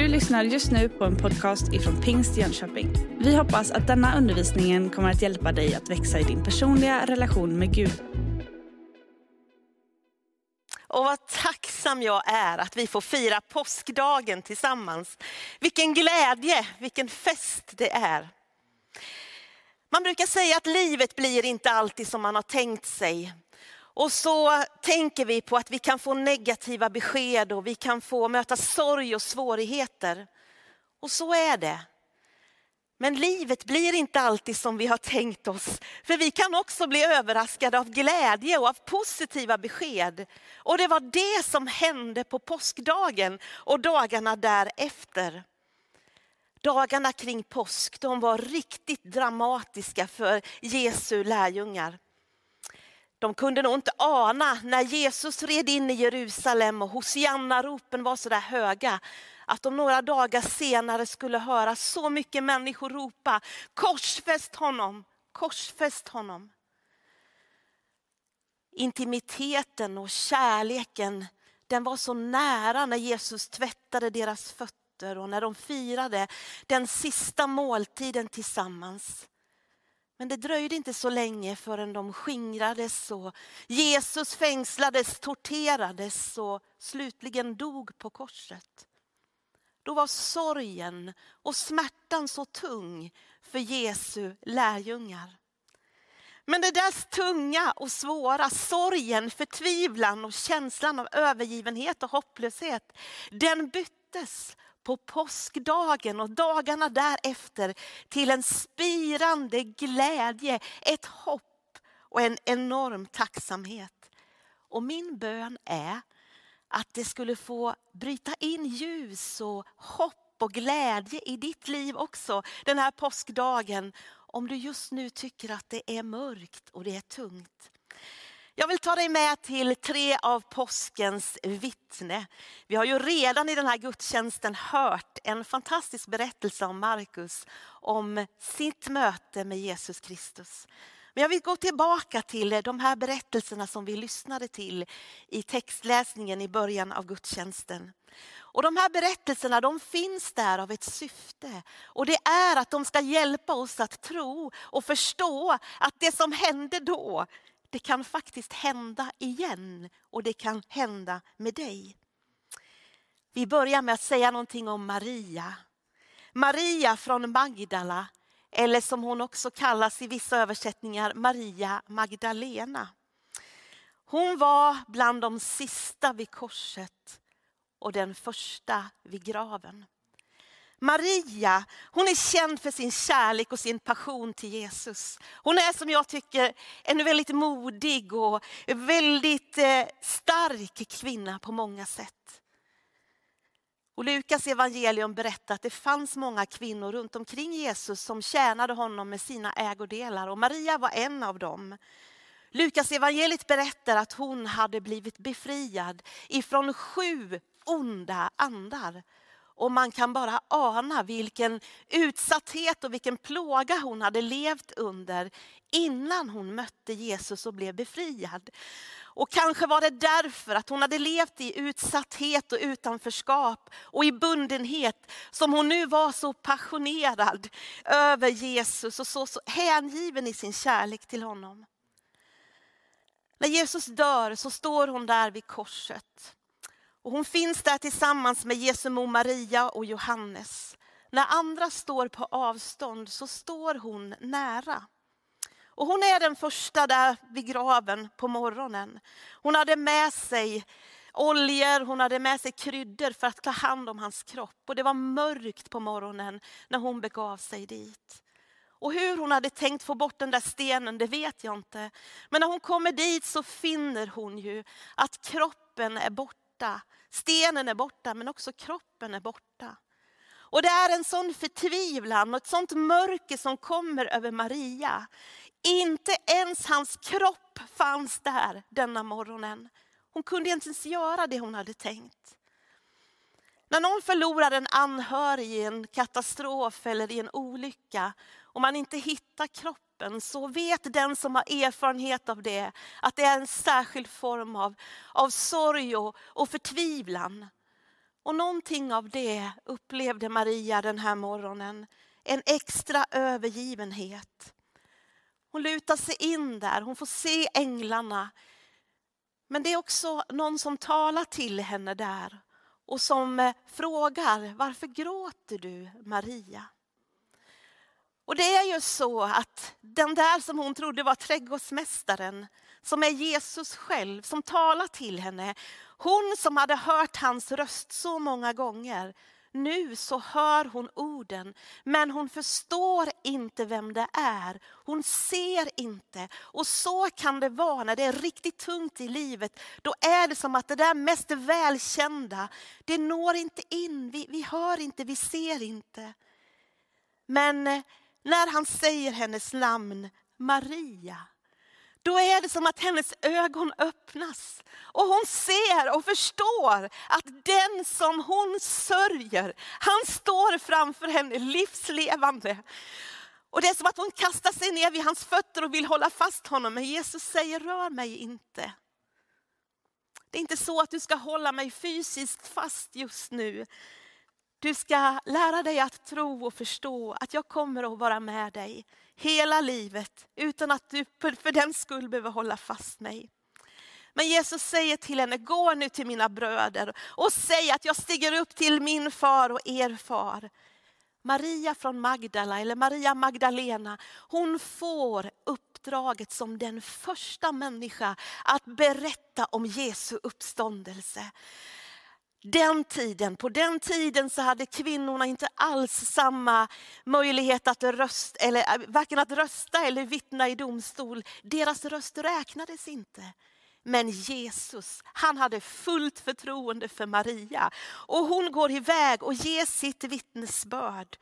Du lyssnar just nu på en podcast ifrån Pingst Jönköping. Vi hoppas att denna undervisning kommer att hjälpa dig att växa i din personliga relation med Gud. Och vad tacksam jag är att vi får fira påskdagen tillsammans. Vilken glädje, vilken fest det är. Man brukar säga att livet blir inte alltid som man har tänkt sig. Och så tänker vi på att vi kan få negativa besked och vi kan få möta sorg och svårigheter. Och så är det. Men livet blir inte alltid som vi har tänkt oss. För vi kan också bli överraskade av glädje och av positiva besked. Och det var det som hände på påskdagen och dagarna därefter. Dagarna kring påsk de var riktigt dramatiska för Jesu lärjungar. De kunde nog inte ana när Jesus red in i Jerusalem och Hosianna-ropen var så där höga att de några dagar senare skulle höra så mycket människor ropa korsfäst honom, korsfäst honom. Intimiteten och kärleken den var så nära när Jesus tvättade deras fötter och när de firade den sista måltiden tillsammans. Men det dröjde inte så länge förrän de skingrades och Jesus fängslades, torterades och slutligen dog på korset. Då var sorgen och smärtan så tung för Jesu lärjungar. Men det där tunga och svåra, sorgen, förtvivlan och känslan av övergivenhet och hopplöshet, den byttes på påskdagen och dagarna därefter till en spirande glädje, ett hopp och en enorm tacksamhet. Och min bön är att det skulle få bryta in ljus och hopp och glädje i ditt liv också den här påskdagen. Om du just nu tycker att det är mörkt och det är tungt. Jag vill ta dig med till tre av påskens vittne. Vi har ju redan i den här gudstjänsten hört en fantastisk berättelse om Markus, om sitt möte med Jesus Kristus. Men jag vill gå tillbaka till de här berättelserna som vi lyssnade till i textläsningen i början av gudstjänsten. Och de här berättelserna de finns där av ett syfte. Och det är att de ska hjälpa oss att tro och förstå att det som hände då, det kan faktiskt hända igen och det kan hända med dig. Vi börjar med att säga någonting om Maria. Maria från Magdala, eller som hon också kallas i vissa översättningar, Maria Magdalena. Hon var bland de sista vid korset och den första vid graven. Maria, hon är känd för sin kärlek och sin passion till Jesus. Hon är som jag tycker en väldigt modig och väldigt eh, stark kvinna på många sätt. Och Lukas evangelium berättar att det fanns många kvinnor runt omkring Jesus som tjänade honom med sina ägodelar och Maria var en av dem. Lukas evangeliet berättar att hon hade blivit befriad ifrån sju onda andar och man kan bara ana vilken utsatthet och vilken plåga hon hade levt under innan hon mötte Jesus och blev befriad. Och kanske var det därför att hon hade levt i utsatthet och utanförskap och i bundenhet som hon nu var så passionerad över Jesus och så, så hängiven i sin kärlek till honom. När Jesus dör så står hon där vid korset. Och hon finns där tillsammans med Jesu mor Maria och Johannes. När andra står på avstånd så står hon nära. Och hon är den första där vid graven på morgonen. Hon hade med sig oljor, hon hade med sig kryddor för att ta hand om hans kropp. Och det var mörkt på morgonen när hon begav sig dit. Och hur hon hade tänkt få bort den där stenen, det vet jag inte. Men när hon kommer dit så finner hon ju att kroppen är borta borta. Stenen är borta men också kroppen är borta. Och det är en sån förtvivlan och ett sånt mörker som kommer över Maria. Inte ens hans kropp fanns där denna morgonen. Hon kunde inte ens göra det hon hade tänkt. När någon förlorar en anhörig i en katastrof eller i en olycka och man inte hittar kroppen kroppen så vet den som har erfarenhet av det att det är en särskild form av, av sorg och, och förtvivlan. Och någonting av det upplevde Maria den här morgonen. En extra övergivenhet. Hon lutar sig in där, hon får se änglarna. Men det är också någon som talar till henne där och som eh, frågar, varför gråter du Maria? Och det är ju så att den där som hon trodde var trädgårdsmästaren, som är Jesus själv, som talar till henne. Hon som hade hört hans röst så många gånger. Nu så hör hon orden, men hon förstår inte vem det är. Hon ser inte. Och så kan det vara när det är riktigt tungt i livet. Då är det som att det där mest välkända, det når inte in. Vi, vi hör inte, vi ser inte. Men eh, när han säger hennes namn, Maria, då är det som att hennes ögon öppnas och hon ser och förstår att den som hon sörjer, han står framför henne livslevande. Och det är som att hon kastar sig ner vid hans fötter och vill hålla fast honom, men Jesus säger rör mig inte. Det är inte så att du ska hålla mig fysiskt fast just nu. Du ska lära dig att tro och förstå att jag kommer att vara med dig hela livet utan att du för den skull behöver hålla fast mig. Men Jesus säger till henne, gå nu till mina bröder och säg att jag stiger upp till min far och er far. Maria från Magdala, eller Maria Magdalena, hon får uppdraget som den första människa att berätta om Jesu uppståndelse den tiden, på den tiden så hade kvinnorna inte alls samma möjlighet att rösta, eller äh, varken att rösta eller vittna i domstol. Deras röst räknades inte. Men Jesus, han hade fullt förtroende för Maria. Och hon går iväg och ger sitt vittnesbörd.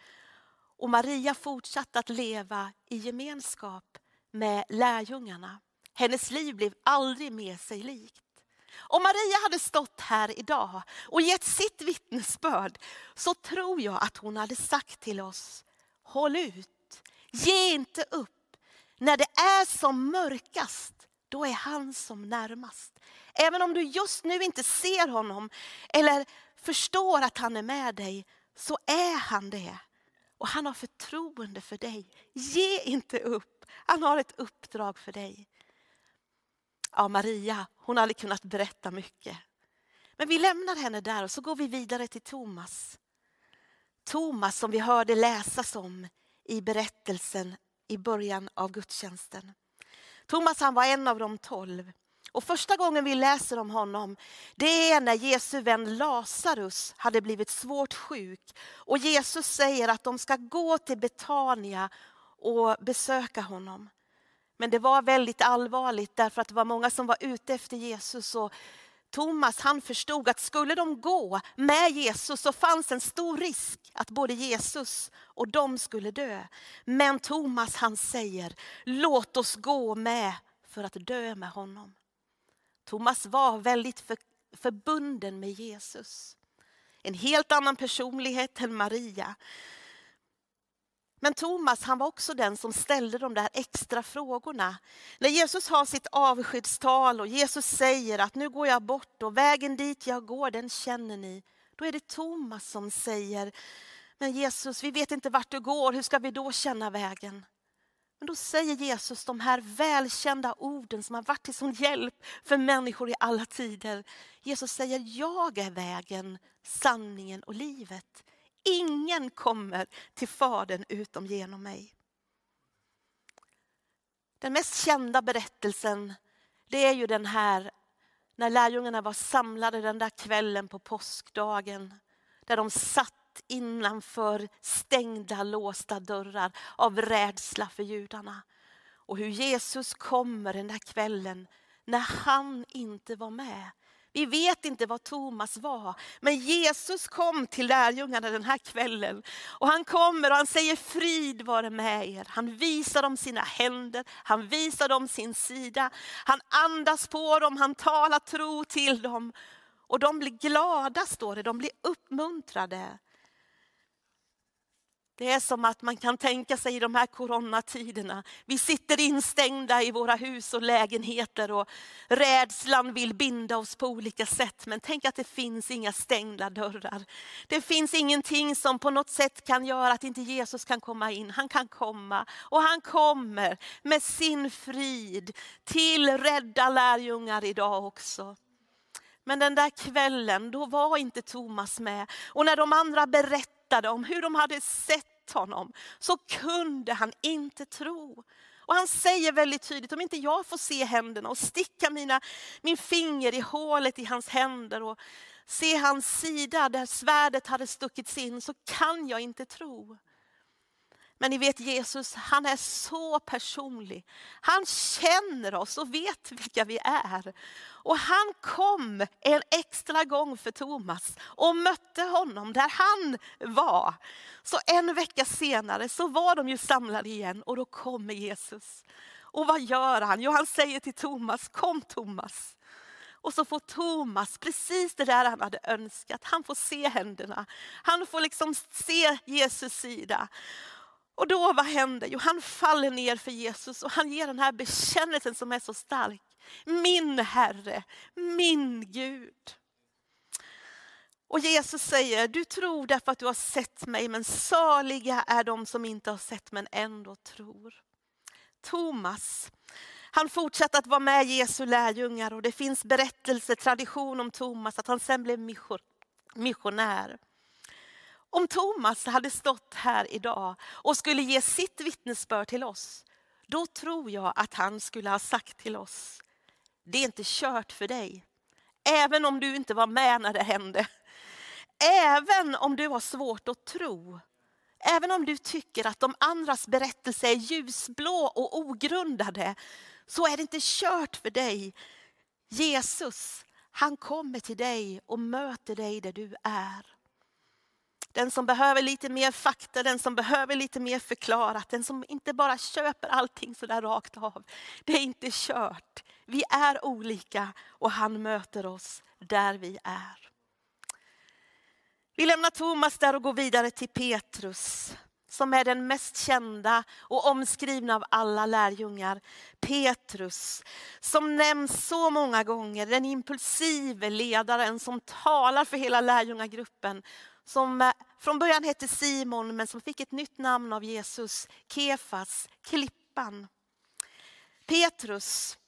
Och Maria fortsatte att leva i gemenskap med lärjungarna. Hennes liv blev aldrig mer sig likt. Om Maria hade stått här idag och gett sitt vittnesbörd så tror jag att hon hade sagt till oss, håll ut, ge inte upp. När det är som mörkast, då är han som närmast. Även om du just nu inte ser honom eller förstår att han är med dig, så är han det. Och han har förtroende för dig. Ge inte upp, han har ett uppdrag för dig ja, Maria, hon har aldrig kunnat berätta mycket. Men vi lämnar henne där och så går vi vidare till Thomas. Thomas som vi hörde läsas om i berättelsen i början av gudstjänsten. Thomas han var en av de tolv. Och första gången vi läser om honom, det är när Jesu vän Lazarus hade blivit svårt sjuk. Och Jesus säger att de ska gå till Betania och besöka honom. Men det var väldigt allvarligt därför att det var många som var ute efter Jesus. Och Thomas han förstod att skulle de gå med Jesus så fanns en stor risk att både Jesus och de skulle dö. Men Thomas han säger, låt oss gå med för att dö med honom. Thomas var väldigt för, förbunden med Jesus. En helt annan personlighet än Maria. Men Thomas han var också den som ställde de där extra frågorna. När Jesus har sitt avskedstal och Jesus säger att nu går jag bort och vägen dit jag går den känner ni. Då är det Thomas som säger, men Jesus vi vet inte vart du går, hur ska vi då känna vägen? Men då säger Jesus de här välkända orden som har varit till sån hjälp för människor i alla tider. Jesus säger, jag är vägen, sanningen och livet. Ingen kommer till Fadern utom genom mig. Den mest kända berättelsen det är ju den här när lärjungarna var samlade den där kvällen på påskdagen. Där de satt innanför stängda låsta dörrar av rädsla för judarna. Och hur Jesus kommer den där kvällen när han inte var med. Vi vet inte vad Thomas var, men Jesus kom till lärjungarna den här kvällen. Och han kommer och han säger frid vare med er. Han visar dem sina händer, han visar dem sin sida. Han andas på dem, han talar tro till dem. Och de blir glada står det, de blir uppmuntrade. Det är som att man kan tänka sig i de här coronatiderna. Vi sitter instängda i våra hus och lägenheter och rädslan vill binda oss på olika sätt. Men tänk att det finns inga stängda dörrar. Det finns ingenting som på något sätt kan göra att inte Jesus kan komma in. Han kan komma och han kommer med sin frid till rädda lärjungar idag också. Men den där kvällen, då var inte Thomas med. Och när de andra berättade om hur de hade sett honom, så kunde han inte tro. Och han säger väldigt tydligt, om inte jag får se händerna och sticka mina, min finger i hålet i hans händer och se hans sida där svärdet hade stuckits in, så kan jag inte tro. Men ni vet Jesus, han är så personlig. Han känner oss och vet vilka vi är. Och han kom en extra gång för Thomas och mötte honom där han var. Så en vecka senare så var de ju samlade igen och då kommer Jesus. Och vad gör han? Jo, han säger till Thomas, kom Thomas. Och så får Thomas precis det där han hade önskat. Han får se händerna. Han får liksom se Jesus sida. Och då vad händer? Jo, han faller ner för Jesus och han ger den här bekännelsen som är så stark. Min Herre, min Gud. Och Jesus säger, du tror därför att du har sett mig, men saliga är de som inte har sett men ändå tror. Thomas, han fortsatte att vara med Jesu lärjungar och det finns berättelse, tradition om Thomas, att han sen blev missionär. Om Thomas hade stått här idag och skulle ge sitt vittnesbörd till oss, då tror jag att han skulle ha sagt till oss, det är inte kört för dig. Även om du inte var med när det hände. Även om du har svårt att tro. Även om du tycker att de andras berättelser är ljusblå och ogrundade, så är det inte kört för dig. Jesus, han kommer till dig och möter dig där du är. Den som behöver lite mer fakta, den som behöver lite mer förklarat, den som inte bara köper allting sådär rakt av. Det är inte kört. Vi är olika och han möter oss där vi är. Vi lämnar Thomas där och går vidare till Petrus som är den mest kända och omskrivna av alla lärjungar. Petrus, som nämns så många gånger, den impulsive ledaren som talar för hela lärjungagruppen som eh, från början hette Simon men som fick ett nytt namn av Jesus, Kefas, klippan. Petrus.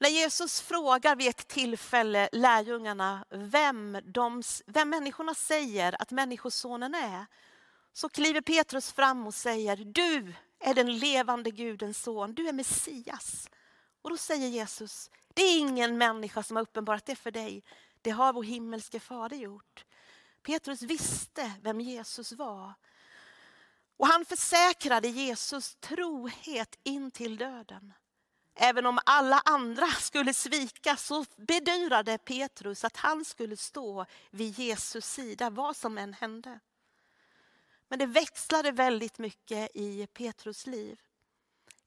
När Jesus frågar vid ett tillfälle lärjungarna vem, de, vem människorna säger att Människosonen är, så kliver Petrus fram och säger, du är den levande Gudens son, du är Messias. Och då säger Jesus, det är ingen människa som har uppenbarat det för dig, det har vår himmelske fader gjort. Petrus visste vem Jesus var. Och han försäkrade Jesus trohet in till döden. Även om alla andra skulle svika så bedyrade Petrus att han skulle stå vid Jesus sida vad som än hände. Men det växlade väldigt mycket i Petrus liv.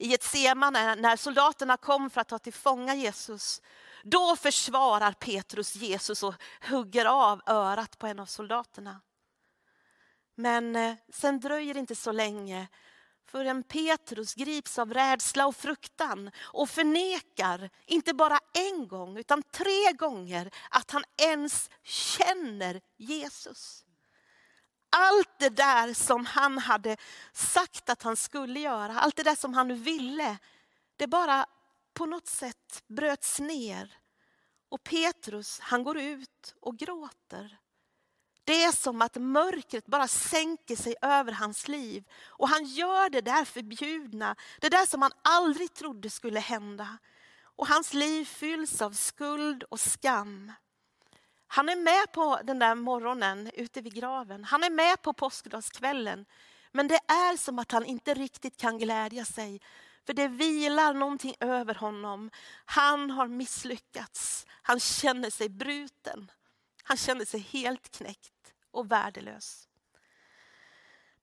I ett semane när soldaterna kom för att ta till fånga Jesus då försvarar Petrus Jesus och hugger av örat på en av soldaterna. Men eh, sen dröjer det inte så länge förrän Petrus grips av rädsla och fruktan och förnekar, inte bara en gång utan tre gånger, att han ens känner Jesus. Allt det där som han hade sagt att han skulle göra, allt det där som han ville, det bara på något sätt bröts ner. Och Petrus han går ut och gråter. Det är som att mörkret bara sänker sig över hans liv. Och han gör det där förbjudna, det där som han aldrig trodde skulle hända. Och hans liv fylls av skuld och skam. Han är med på den där morgonen ute vid graven. Han är med på påskdagskvällen. Men det är som att han inte riktigt kan glädja sig för det vilar någonting över honom. Han har misslyckats. Han känner sig bruten. Han känner sig helt knäckt och värdelös.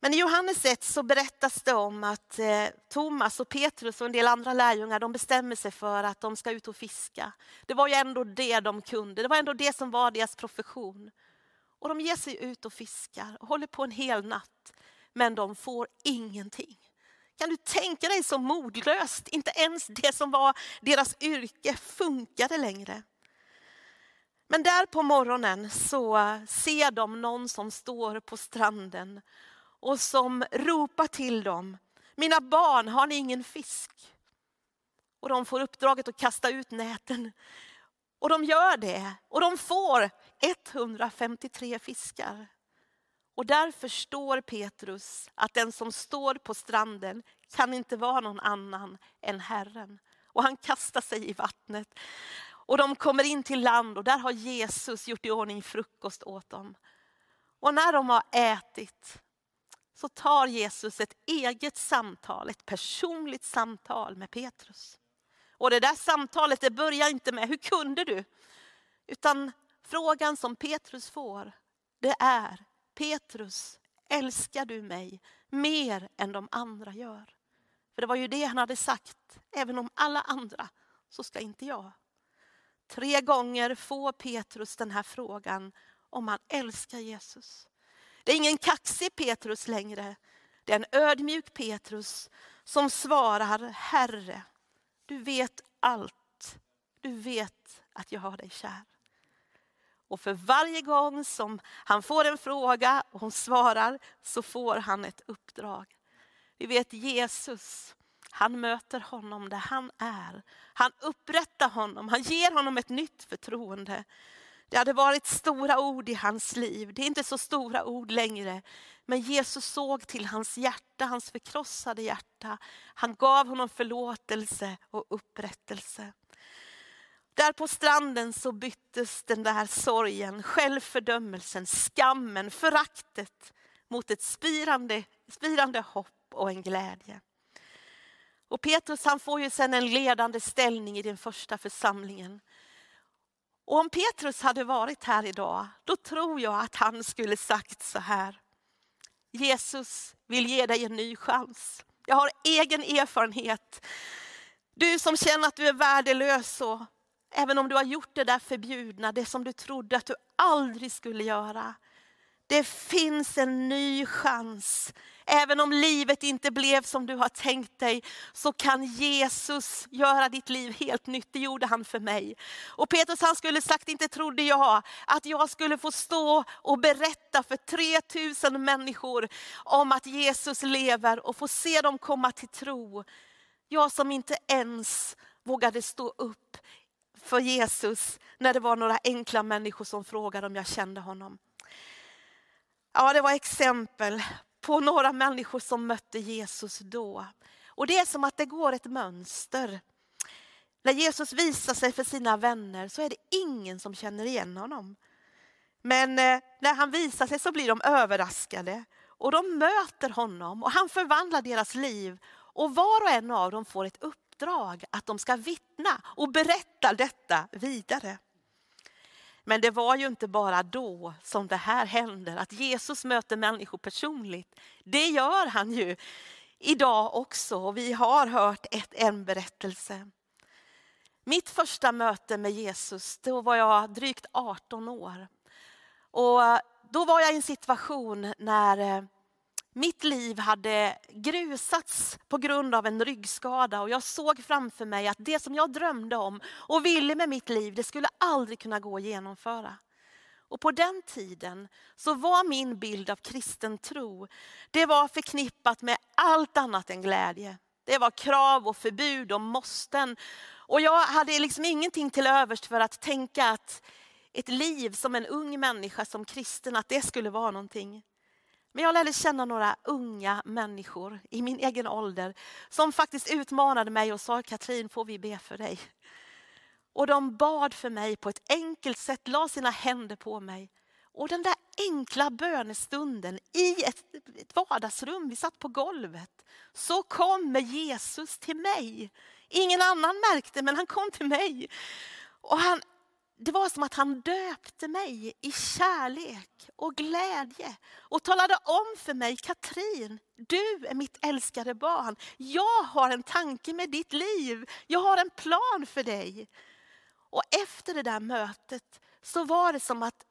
Men i Johannes 1 så berättas det om att eh, Thomas och Petrus och en del andra lärjungar de bestämmer sig för att de ska ut och fiska. Det var ju ändå det de kunde, det var ändå det som var deras profession. Och de ger sig ut och fiskar och håller på en hel natt. men de får ingenting. Kan du tänka dig så modlöst? Inte ens det som var deras yrke funkade längre. Men där på morgonen så ser de någon som står på stranden och som ropar till dem. Mina barn, har ni ingen fisk? Och de får uppdraget att kasta ut näten. Och de gör det och de får 153 fiskar. Och där förstår Petrus att den som står på stranden kan inte vara någon annan än Herren. Och han kastar sig i vattnet. Och de kommer in till land och där har Jesus gjort i ordning frukost åt dem. Och när de har ätit så tar Jesus ett eget samtal, ett personligt samtal med Petrus. Och det där samtalet det börjar inte med, hur kunde du? Utan frågan som Petrus får, det är, Petrus, älskar du mig mer än de andra gör? För det var ju det han hade sagt, även om alla andra så ska inte jag. Tre gånger får Petrus den här frågan om han älskar Jesus. Det är ingen kaxig Petrus längre. Det är en ödmjuk Petrus som svarar Herre, du vet allt. Du vet att jag har dig kär. Och för varje gång som han får en fråga och hon svarar så får han ett uppdrag. Vi vet Jesus, han möter honom där han är. Han upprättar honom, han ger honom ett nytt förtroende. Det hade varit stora ord i hans liv. Det är inte så stora ord längre. Men Jesus såg till hans hjärta, hans förkrossade hjärta. Han gav honom förlåtelse och upprättelse. Där på stranden så byttes den där sorgen, självfördömelsen, skammen, föraktet mot ett spirande, spirande hopp och en glädje. Och Petrus han får ju sen en ledande ställning i den första församlingen. Och om Petrus hade varit här idag, då tror jag att han skulle sagt så här. Jesus vill ge dig en ny chans. Jag har egen erfarenhet. Du som känner att du är värdelös och även om du har gjort det där förbjudna, det som du trodde att du aldrig skulle göra. Det finns en ny chans. Även om livet inte blev som du har tänkt dig så kan Jesus göra ditt liv helt nytt. Det gjorde han för mig. Och Petrus han skulle sagt, inte trodde jag att jag skulle få stå och berätta för 3000 människor om att Jesus lever och få se dem komma till tro. Jag som inte ens vågade stå upp för Jesus när det var några enkla människor som frågade om jag kände honom. Ja, det var exempel på några människor som mötte Jesus då. Och det är som att det går ett mönster. När Jesus visar sig för sina vänner så är det ingen som känner igen honom. Men eh, när han visar sig så blir de överraskade och de möter honom och han förvandlar deras liv. Och var och en av dem får ett uppdrag att de ska vittna och berätta detta vidare. Men det var ju inte bara då som det här händer, att Jesus möter människor personligt. Det gör han ju idag också och vi har hört ett, en berättelse. Mitt första möte med Jesus, då var jag drygt 18 år. Och då var jag i en situation när eh, mitt liv hade grusats på grund av en ryggskada och jag såg framför mig att det som jag drömde om och ville med mitt liv, det skulle aldrig kunna gå att genomföra. Och på den tiden så var min bild av kristen tro, det var förknippat med allt annat än glädje. Det var krav och förbud och måsten. Och jag hade liksom ingenting till övers för att tänka att ett liv som en ung människa som kristen, att det skulle vara någonting. Men jag lärde känna några unga människor i min egen ålder som faktiskt utmanade mig och sa Katrin, får vi be för dig? Och de bad för mig på ett enkelt sätt, la sina händer på mig. Och den där enkla bönestunden i ett, ett vardagsrum, vi satt på golvet, så kommer Jesus till mig. Ingen annan märkte, men han kom till mig. Och han det var som att han döpte mig i kärlek och glädje och talade om för mig, Katrin, du är mitt älskade barn. Jag har en tanke med ditt liv. Jag har en plan för dig. Och efter det där mötet så var det som att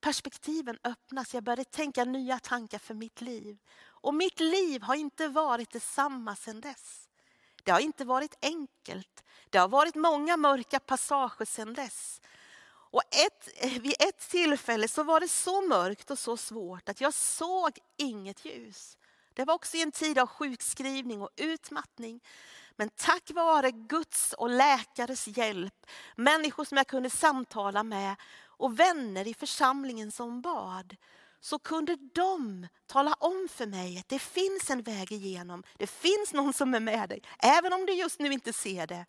perspektiven öppnas. Jag började tänka nya tankar för mitt liv. Och mitt liv har inte varit detsamma sedan dess. Det har inte varit enkelt. Det har varit många mörka passager sedan dess. Och ett, eh, vid ett tillfälle så var det så mörkt och så svårt att jag såg inget ljus. Det var också i en tid av sjukskrivning och utmattning. Men tack vare Guds och läkares hjälp, människor som jag kunde samtala med och vänner i församlingen som bad, så kunde de tala om för mig att det finns en väg igenom. Det finns någon som är med dig, även om du just nu inte ser det.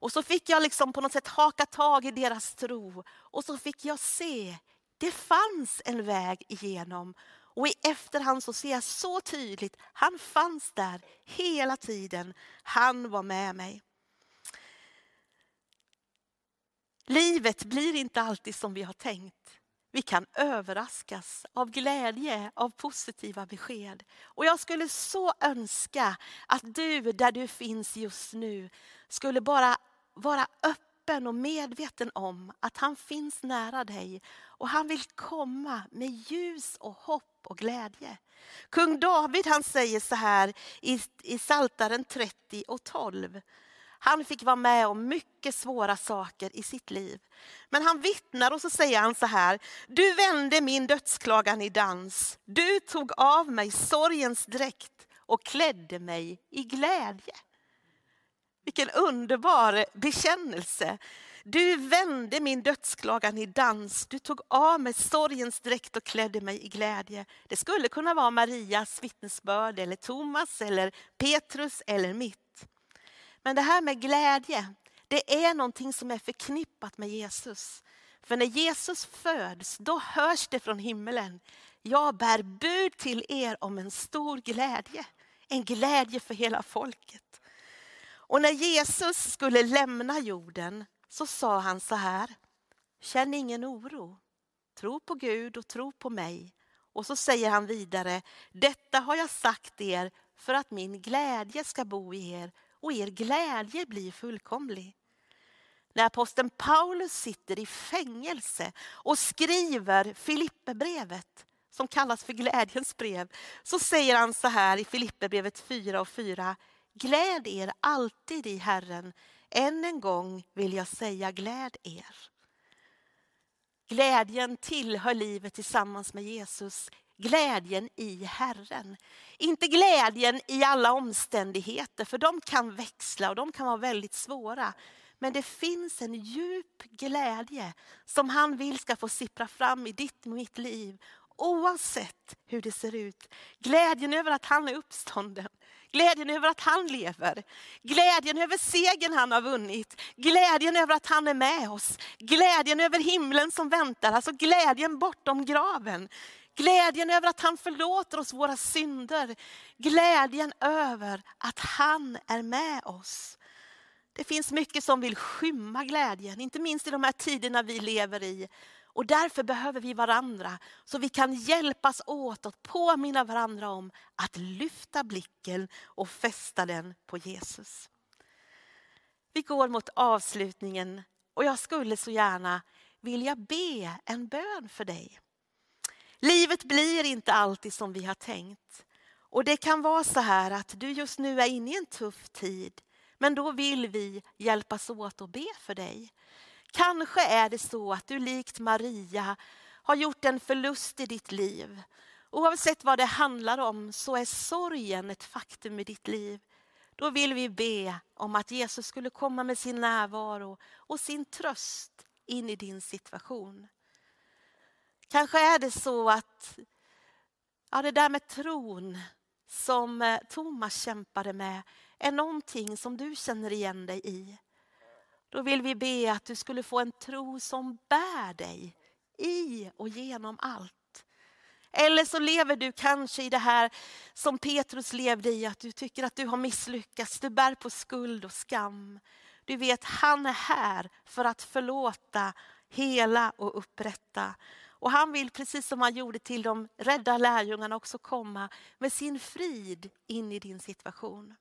Och så fick jag liksom på något sätt haka tag i deras tro och så fick jag se, det fanns en väg igenom. Och i efterhand så ser jag så tydligt, han fanns där hela tiden. Han var med mig. Livet blir inte alltid som vi har tänkt. Vi kan överraskas av glädje, av positiva besked. Och jag skulle så önska att du där du finns just nu skulle bara vara öppen och medveten om att han finns nära dig och han vill komma med ljus och hopp och glädje. Kung David han säger så här i, i Saltaren 30 och 12. Han fick vara med om mycket svåra saker i sitt liv. Men han vittnar och så säger han så här. Du vände min dödsklagan i dans. Du tog av mig sorgens dräkt och klädde mig i glädje. Vilken underbar bekännelse. Du vände min dödsklagan i dans. Du tog av mig sorgens dräkt och klädde mig i glädje. Det skulle kunna vara Marias vittnesbörd eller Thomas eller Petrus eller mitt. Men det här med glädje, det är någonting som är förknippat med Jesus. För när Jesus föds, då hörs det från himmelen. Jag bär bud till er om en stor glädje. En glädje för hela folket. Och när Jesus skulle lämna jorden så sa han så här. Känn ingen oro. Tro på Gud och tro på mig. Och så säger han vidare. Detta har jag sagt er för att min glädje ska bo i er och er glädje blir fullkomlig. När aposteln Paulus sitter i fängelse och skriver Filipperbrevet som kallas för glädjens brev så säger han så här i Filipperbrevet 4 och 4. Gläd er alltid i Herren. Än en gång vill jag säga gläd er. Glädjen tillhör livet tillsammans med Jesus. Glädjen i Herren. Inte glädjen i alla omständigheter, för de kan växla och de kan vara väldigt svåra. Men det finns en djup glädje som han vill ska få sippra fram i ditt och mitt liv. Oavsett hur det ser ut. Glädjen över att han är uppstånden. Glädjen över att han lever. Glädjen över segern han har vunnit. Glädjen över att han är med oss. Glädjen över himlen som väntar. Alltså glädjen bortom graven. Glädjen över att han förlåter oss våra synder. Glädjen över att han är med oss. Det finns mycket som vill skymma glädjen, inte minst i de här tiderna vi lever i. Och därför behöver vi varandra så vi kan hjälpas åt att påminna varandra om att lyfta blicken och fästa den på Jesus. Vi går mot avslutningen och jag skulle så gärna vilja be en bön för dig. Livet blir inte alltid som vi har tänkt. Och det kan vara så här att du just nu är inne i en tuff tid. Men då vill vi hjälpas åt och be för dig. Kanske är det så att du likt Maria har gjort en förlust i ditt liv. Oavsett vad det handlar om så är sorgen ett faktum i ditt liv. Då vill vi be om att Jesus skulle komma med sin närvaro och sin tröst in i din situation. Kanske är det så att ja, det där med tron som eh, Thomas kämpade med är någonting som du känner igen dig i. Då vill vi be att du skulle få en tro som bär dig i och genom allt. Eller så lever du kanske i det här som Petrus levde i, att du tycker att du har misslyckats. Du bär på skuld och skam. Du vet, han är här för att förlåta, hela och upprätta. Och han vill, precis som han gjorde till de rädda lärjungarna, också komma med sin frid in i din situation.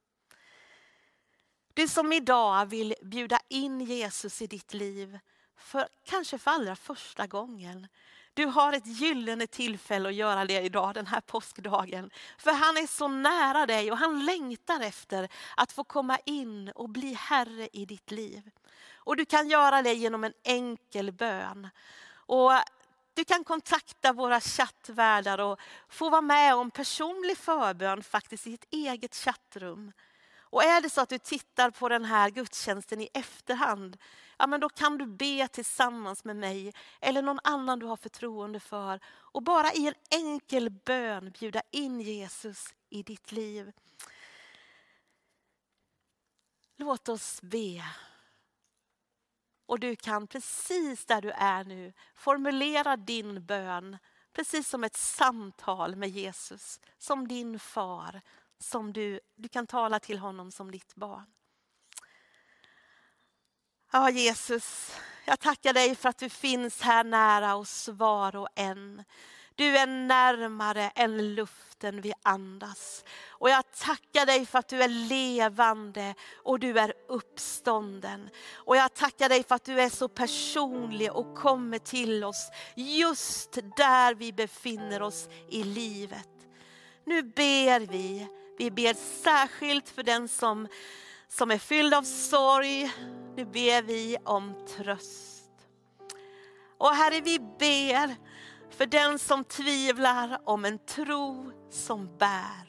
Du som idag vill bjuda in Jesus i ditt liv, för, kanske för allra första gången. Du har ett gyllene tillfälle att göra det idag, den här påskdagen. För han är så nära dig och han längtar efter att få komma in och bli Herre i ditt liv. Och du kan göra det genom en enkel bön. Och du kan kontakta våra chattvärdar och få vara med om personlig förbön faktiskt i ett eget chattrum. Och är det så att du tittar på den här gudstjänsten i efterhand, ja men då kan du be tillsammans med mig eller någon annan du har förtroende för och bara i en enkel bön bjuda in Jesus i ditt liv. Låt oss be. Och du kan precis där du är nu formulera din bön precis som ett samtal med Jesus, som din far, som du, du kan tala till honom som ditt barn. Ja, Jesus, jag tackar dig för att du finns här nära oss var och en. Du är närmare än luften vi andas. Och jag tackar dig för att du är levande och du är uppstånden. Och jag tackar dig för att du är så personlig och kommer till oss just där vi befinner oss i livet. Nu ber vi, vi ber särskilt för den som, som är fylld av sorg. Nu ber vi om tröst. Och Herre, vi ber för den som tvivlar om en tro som bär.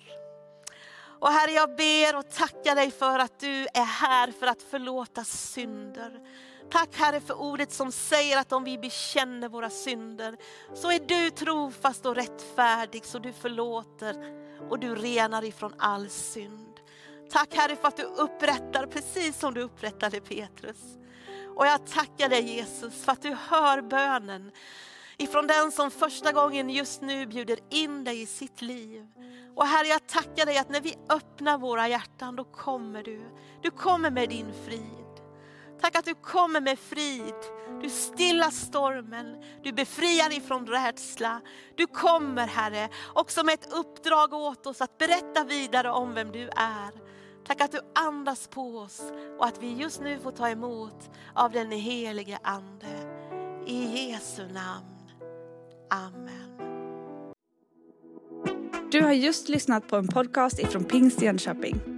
Och Herre, jag ber och tackar dig för att du är här för att förlåta synder. Tack Herre för ordet som säger att om vi bekänner våra synder så är du trofast och rättfärdig så du förlåter och du renar ifrån all synd. Tack Herre för att du upprättar precis som du upprättade Petrus. Och jag tackar dig Jesus för att du hör bönen ifrån den som första gången just nu bjuder in dig i sitt liv. Och Herre, jag tackar dig att när vi öppnar våra hjärtan, då kommer du. Du kommer med din frid. Tack att du kommer med frid. Du stillar stormen, du befriar ifrån rädsla. Du kommer Herre, också med ett uppdrag åt oss att berätta vidare om vem du är. Tack att du andas på oss och att vi just nu får ta emot av den helige Ande. I Jesu namn. Amen. Du har just lyssnat på en podcast ifrån Pingst Jönköping.